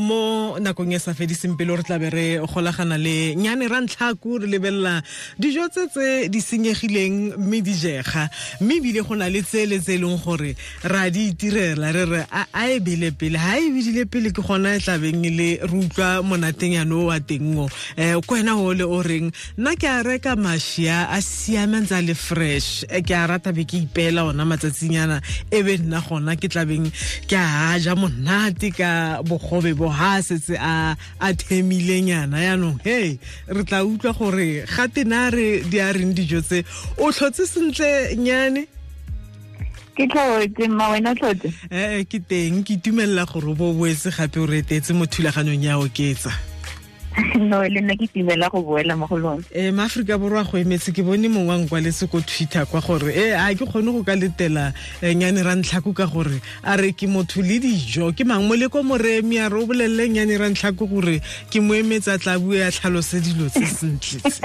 mo nakong e sa fediseng pele re tlabe re golagana le Nnyane Rantlhaku re lebelela dijo tse tse di senyegileng mme di jega. Mme ebile go na le tsele tse e leng gore ra di itirela re re a e bele pele. Ga e bedile pele ke gona e tlabeng le re utlwa monateng yane o wa teng o um ko wena o le o reng? Nna ke a reka mašia a siame a le fresh. Ke a rata be ke ipeela ona matsatsinyana e be nna gona ke tlabeng ke a ja monate ka bogobe bo ha setse a a themilenyana yaanong hey re tla utlwa gore gate na re di a reng dijo tse? O tlhotse sentle nyane? Ke tlhotse ma wena tlhotse ee eh, eh, ke teng ke itumelela gore bo boetse gape o retetse mo thulaganyong ya oketsa no le nna ke timela go boela mo go lone um maaforika borwa go emetse ke bone mongwe wa nkwaletse ko twitter kwa gore e a ke kgone go ka letela um nyane ra ntlhako ka gore a re ke motho le dijo. Ke mang? Moleko ko moremi a re o bolelele nyane rantlhako gore ke mo emetse a tla bue a tlhalose dilo tse sentletse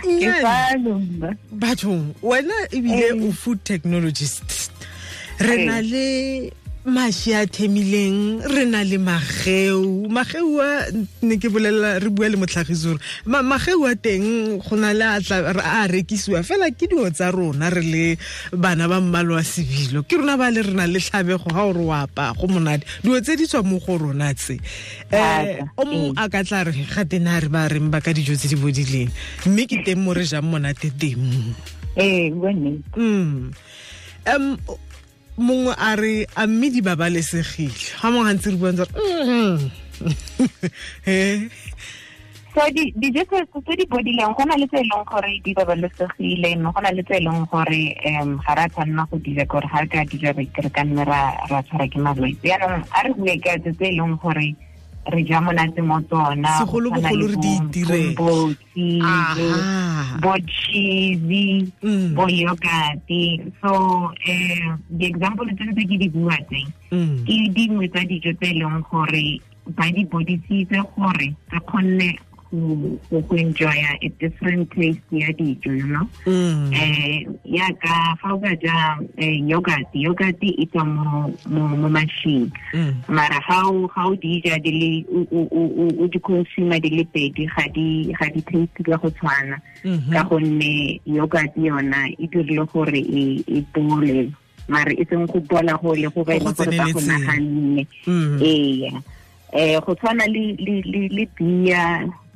bathong wena ebile o food technologist. Re na le maši a themileng re na le mageu mageu a ne ke bolelela re bua le motlhagisi gore mageu a teng go na le a rekisiwa. Fela ke dio tsa rona re le bana ba mmalo wa sebilo. Ke rona ba le re na le tlhabego ga ore o apa go monate. Dio tse di tswa mo go rona tse. Um o mongwe a ka tla re ga tena re ba reng ba ka dijo tse di bodileng. Mme ke teng mo re jang monate teng. Um mongwe a re a mme di babalesegile. Ga mongwe gantse re buang tsa so dijo tse di bodileng go na le tse e leng gore di babalesegile mme go na le tse e leng gore um ga ra tshwanela go dija kore ga re ka dija re ka nne ra tshwara ke malwetse. Yaanong a re bue ka tse tse e leng gore re ja monate mo tsona segolobogolo re. di itirela bo cheese bo yogurt so um di-example tse ntse ke di bua tseng ke dingwe tsa dijo tse e leng gore ba di bodisitse gore re kgonne go enjoya a different taste ya dijo you know? Mm. eh yaka ga o ka ja yogurt yogurt e tswa mo machine. Mm. mara ga o di ja di le o di consumer di le pedi ga di ga di taste ka go tshwana. Mhm. ka gonne yogurt yona e dirile gore e e bole. Mara e seng go bola go le go ba ile gore ba go naganne. Ee um go tshwana le le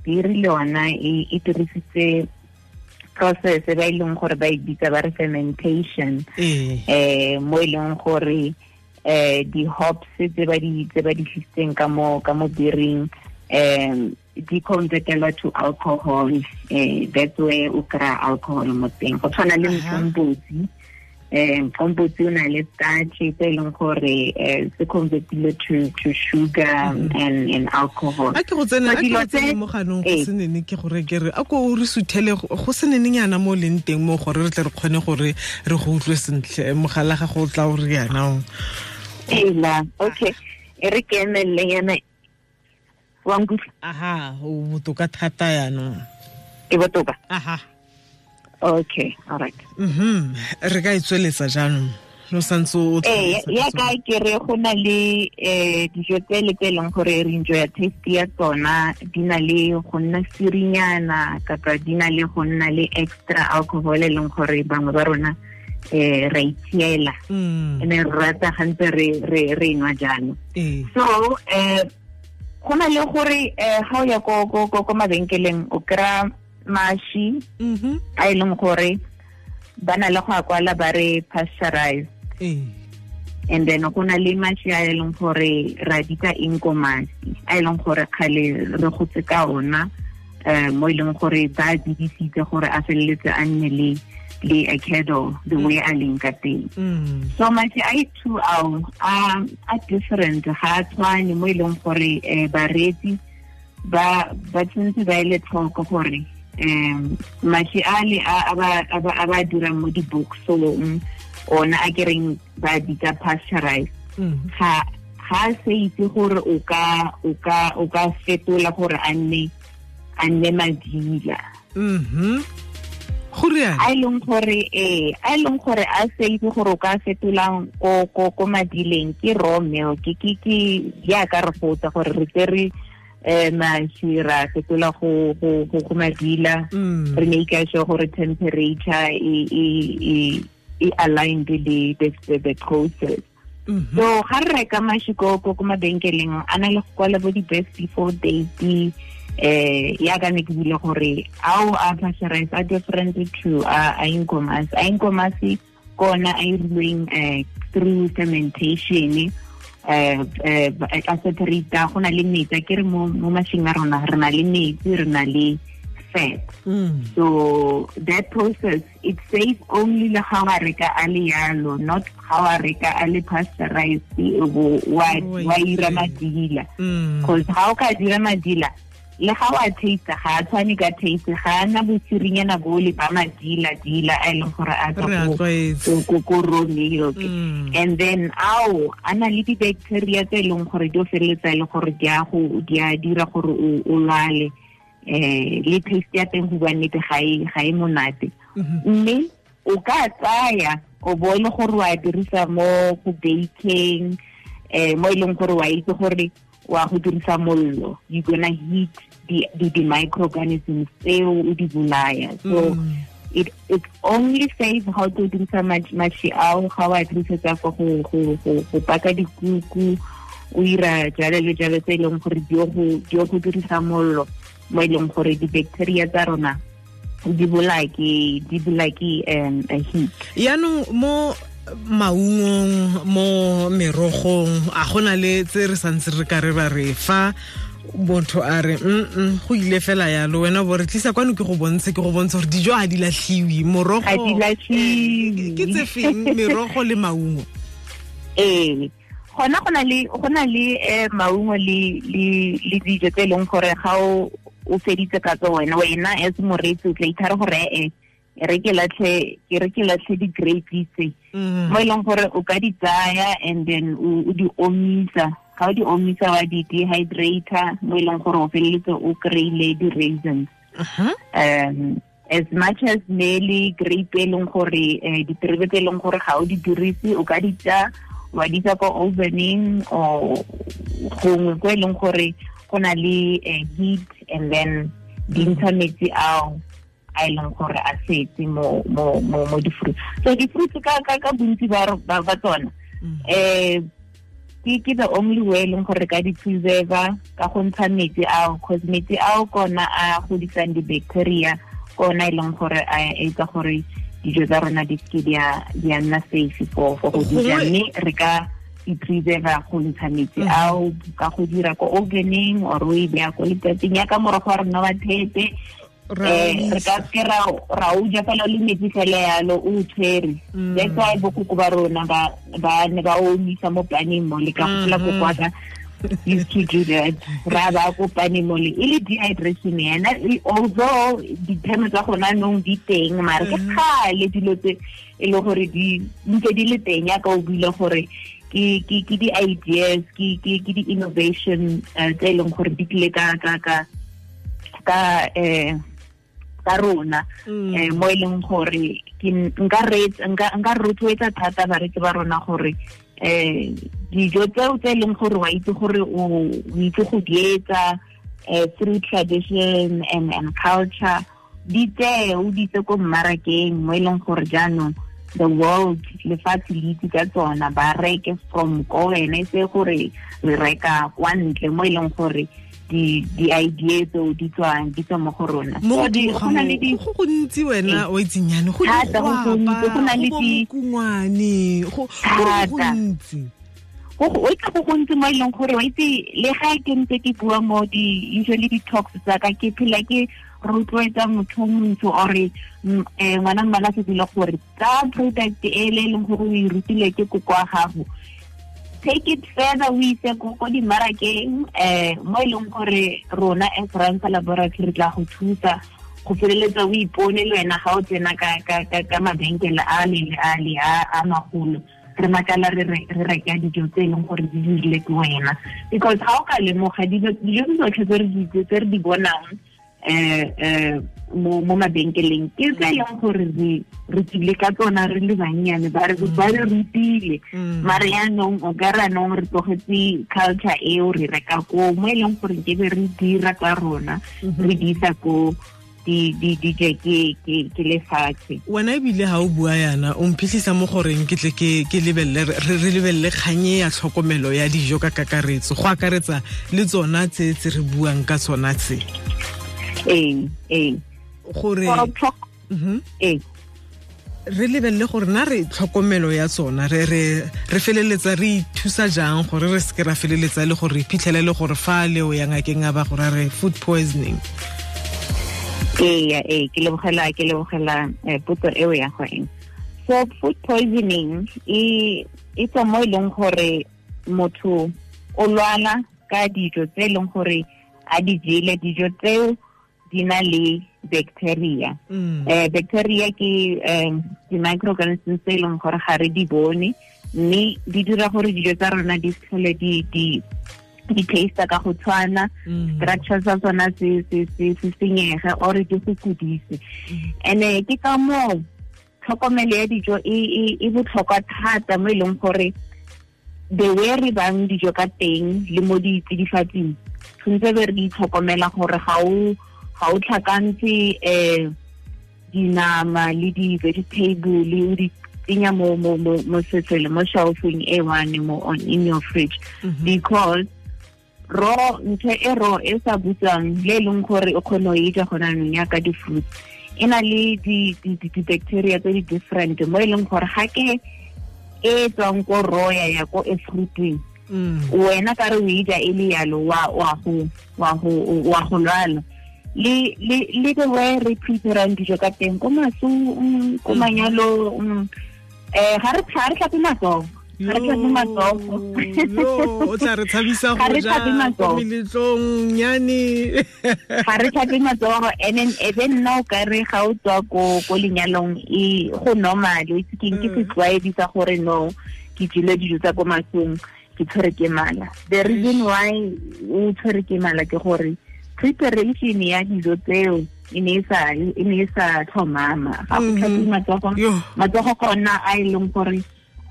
bia biri le yona e dirisitse process ba e leng gore ba e bitsa ba re fermentation eh mo e leng gore eh di hops tse ba di tse ba di tlisitseng ka mo ka mo biring um di convertelwa to alcohol eh that's where o kry alcohol mo teng go tshwana le Aha. mkombotsi um mkombotsi o na le starch tse e leng gore eh, se convertile to to sugar and and alcohol. A ke go tsena a So ke dilo go tsena tse- mo ganong go ee. senene ke gore ke re a ko re suthele go go senene yana mo leng teng mo gore re tle re kgone gore re go utlwe sentle mogala ga go tla o re yana o. Ela okay. E re ke emelele yana wa nkutlwa aha o botoka thata yaanong ke botoka. Aha okay all right. Mhm re ka e tsweletsa jaanong no santse o ya ka ke re go na le um dijo tse le tse e leng gore re enjoya taste ya tsona di na le go nna sirinyana kapa di na le go nna le extra alcohol e leng gore bangwe ba rona um ra itshiela Mm, ene re rata gantse re re re enwa jaanong ee so um go na le gore um ga o ya ko ko- ko- mabenkeleng o kry-a mashi. Mhm a e leng gore ba na le go a kwala ba re pasteurize ee. And then go na le maši a e leng gore ra di ka inkomasi a e leng gore kgale re gotse ka ona um mo e leng gore ba bidisitse gore a feleletse a nne le le a kettle the way a leng ka teng. Mm. So maši a i-two ao a different ga a tshwane mo e leng gore um bareetsi ba ba tshwanetse ba ele tlhoko gore um maši a le a ba- a ba- a ba dirang mo di-boxong ona a ke reng ba bitsa pasteurize mm. Ga ga se itse gore o ka o ka o ka fetola gore a nne a nne madila. Mhm go riana a leng gore ee a leng gore a safe gore o ka fetolang ko ko ko madileng ke raw milk ke ke ke jaaka re gore re tse um maši ra fetola go go madila re make sure gore temperature e e e e aligned le the the, the process so ga re reka maši ko mabenkeleng a na le go kwala bo di-best before date eh ya ka ne ke bile gore ao a a different to a inkomas a inkomas kona a irilweng eh through fermentation eh eh a separata go na le metsi ke re mo mo a rona re na le metsi re na le fat Mm. so that process it's safe only le ga wa reka a le yalo not ga wa reka a le pasteurized wa Wa ira madila Mm. because how o ka dira madila le ga wa taste ga a tshwane ka taste ga a na bosirinyana bo le ba madila dila a e leng gore a tswa ko- Mm. and then ao a na le di-bacteria tse e leng gore di o feleletsa e le gore di a dira gore o lwale eh le taste ya teng go bua nnete ga e e monate Mhm. mme o ka tsaya o bo e le gore wa dirisa mo go baking eh mo e leng gore wa itse gore wa go dirisa mollo you gonna heat the the, the microorganisms tseo o di bolaya. So Mm. it it's only safe how to dirisa maši ao ga wa dirisetsa for go go paka dikuku o ira jalo le jalo tse e leng gore di go di go dirisa mollo mo e leng gore di-bacteria tsa rona di bola ke di bolaya ke um a heat. Yaanong mo maungong mo merogong a gona le tse re santse re ka re ba re fa. Motho a re mm go ile fela yalo. Wena bo re tlisa kwano ke go bontshe ke go bontshe gore dijo ga di latlhiwe. Morogo ke tse feng? Merogo le maungo. Ee gona go na le go na le eh maungo le le le dijo tse e leng gore ga o o feditse ka tso wena wena as moreetsi o tla ithare gore e e re ke latlhe ke re ke latlhe di-grapes tse. Mm. mo e leng gore o ka di tsaya and then o di omisa. Ga o di omisa wa di dehydrator mo e leng gore o feleletse o kry-ile di-raisins. Um as much as ne le grape e leng gore eh, diterebe tse e leng gore ga o di dirise o ka di tsa wa di tsa ko ovening o gongwe ko e leng gore go na le eh, heat and then di ntsha metsi ao a e leng gore a setse mo mo mo mo di-fruits so di-fruits ka ka ka bontsi ba ba ba tsona Mm. eh ke ke the only way leng gore ka di-preserver ka go ntsha metsi ao cause metsi ao kona a godisang di-bacteria kona e leng gore a etsa gore dijo tsa rona di seke di a di a nna safe for for go dija mme re ka i-preserver go ntsha metsi Mhm. ao ka go dira ko ovening or o e beya ko letsatsing yaka morogo wa rona wa thepe ka omisa. ke ra ra o ja fela le metsi fela yalo o tshwere that's why bokoko ba rona ba ne ba o omisa mo paneng mo le ka Mhm. kokwaka used to do that ra ba ko paneng mo le e le dehydration yana although tsa gona nong di teng mare ke kgale dilo tse e le gore di ntse di le teng yaka o buile gore ke ke ke di-ideas ke ke ke di-innovation eh, tse e leng gore di tlile ka ka ka ka eh ka rona Mm. eh mo e leng gore nka rotloetsa thata bareki ba rona gore eh dijo tseo tse e leng gore wa itse gore o itse go etsa eh through tradition and and culture di tsee o di itse ko mmarakeng mo e leng gore jaanong the world lefatshe le itse ka tsona ba reke from ko wena e se gore re reka kwa ntle mo e leng gore di di idea tseo di tswang di tswa mo go rona. Go gontsi wena o itsenyane go Thata, go gontsi, o itse go gontsi mo e leng gore wa itse le ga ke ntse ke bua mo di usually di-talks tsa ka ke phela ke rotloetsa motho o montsho ore eh, ngwana mmala se dile gore tsa product e le e leng gore o e rutile ke koko wa gago take it further o ise ko dimmarakeng um mo e gore rona as RannSA laboratory tla go thusa go feleletsa o ipone le wena ga o tsena ka mabenkele a le le a le a a magolo. Re makala re re re reka dijo tse e leng gore di ke wena. Because ga o ka lemoga tse tsotlhe tse re di bonang eh mo mo mabenkeleng. Ke tse e leng gore re re ka tsona re le bannyane ba re rutile. Mm. mare yaanong o ka ranong anong re tlogetse culture eo re reka ko mo e leng gore ke be re dira ka rona re di isa ko di di di ke ke ke lefatshe. Wena ebile ga o bua yana o mphitlhisa mo goreng ke tle ke re lebelele kganye ya tlhokomelo ya dijo ka kakaretso? Go akaretsa le tsona tse tse re buang ka tsona tse? Ee ee gore Mhm. ee. Re lebelele gore na re tlhokomelo ya tsona re re re feleletsa re ithusa jang gore re seke ra feleletsa le gore re iphitlhele le gore fa leo ya ngakeng a ba gore a re food poisoning? Ee ee ke lebogela ke lebogela eh, potso eo ya go eng so food poisoning e e tswa mo e leng gore motho o lwala ka dijo tse e leng gore a di jele dijo tseo di na le bacteria Mm. eh bacteria ke um di-microorganisms tse e leng gore ga re di bone mme di dira gore dijo tsa rona di tlhole di di di taste ka go tshwana. Mm. structure tsa tsona se se se se senyege or di se kudise and-e ke ka moo tlhokomelo ya dijo e e- e botlhokwa thata mo e leng gore the way re bang dijo ka teng le mo ditsidifatsing tshwanetse be re di gore ga o ga o tlhakantse um dinama le di-vegetable o di tsenya mo mo mo mo setsele mo shelfing e one mo on in your fridge. Because raw ntho e raw e sa butswang le e leng gore o kgone go e ja gona nong yaka di-fruits e na le di- di- di- di-bacteria tse di different mo e leng gore ga ke e tswang ko raw ya ya ko e fruiting Mm. wena ka re o e ja e le yalo wa wa go wa go lwala le le le the way re preparang dijo ka teng ko masong ko manyalong eh ga re ga re tlhape matsogo ga re tlhape matsogo Yo, o tla re tshabisa go ja ko meletlong nyane ga re matsogo and then e nna o ka re ga o tswa ko ko lenyalong e go normal o itse keng ke setlwaedi sa gore no ke jile dijo tsa ko masong ke tshwere ke mala. The reason why o tshwere ke mala ke gore preparation ya dijo tseo e ne e sa tlhomama. Ga go Mhm. tlhape matsogo. Gona a e leng gore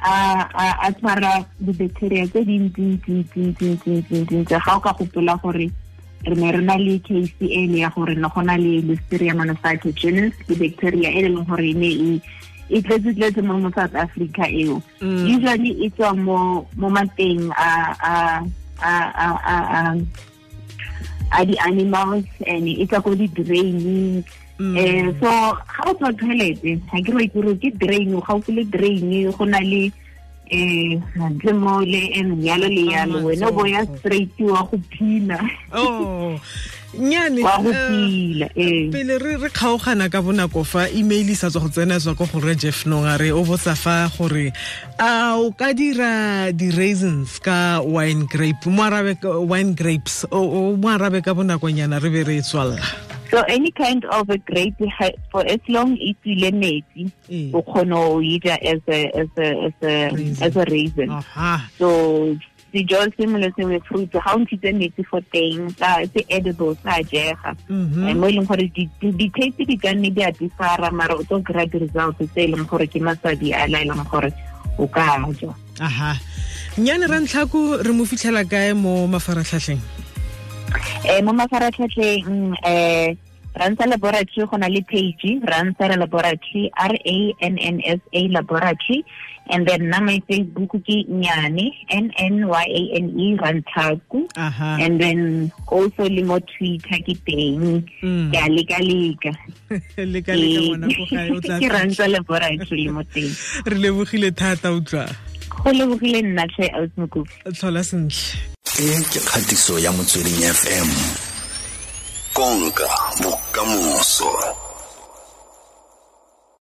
a tshwara di-bacteria tse dintsintsintsintsintsintsintsintsi ga o ka gopola gore re ne re na le case e le ya gore ne go na le listeria monocytogenes bacteria e leng gore e ne e tletse tletse mo mo South Africa eo. Mm. usually e tswa mo mo mateng a a a a a a di-animals and e tswa ko di-draining. Eh so ga o tswa toilet ga ke re ke re ke drain ga o le drain go na le eh ntle mo le en yalo le yalo Ah, wena bo ya straight wa go pina go eh, eh. pele re re kgaogana ka bonako fa email e sa tswa go tsena tswa ko gore jeff nong a re o botsa fa gore a o ka dira di-raisins ka wine grape? Wine grapes o mo arabe ka bonakonyana re be re e tswalela so any kind of a grape for as long e tswile metsi Ee. o kgona o ija as a as a as a as a raisin. Aha. So dijo sengwe le sengwe fruit ga o ntshitse metsi fo teng sa se edible sa jega. Mhm. Eh, mo e leng gore di- di- di-taste di ka nne di a differa mara o tlo kry-a di-results tse e leng gore ke masadi a la e leng gore o ka ja. Aha. Nyane ra ntlhako re mo fitlhela kae mo mafaratlhatlheng? Um mo mafaratlhatlheng um RannSA laboratory go na le page RannSA laboratory r a n n s a laboratory and then nna my facebook ke nyane n n y a n e Rantlhaku aha. And then also le mo twitter ke teng. Mm. ke a leka-leka. Leka-leka ngwana ko gae o tla ke RannSA laboratory le mo teng. Re lebogile thata utlwa. Go lebogile nna tlhe ausmokopi tlhola sentle. E ke kgatiso ya motsweding fm konka bokamoso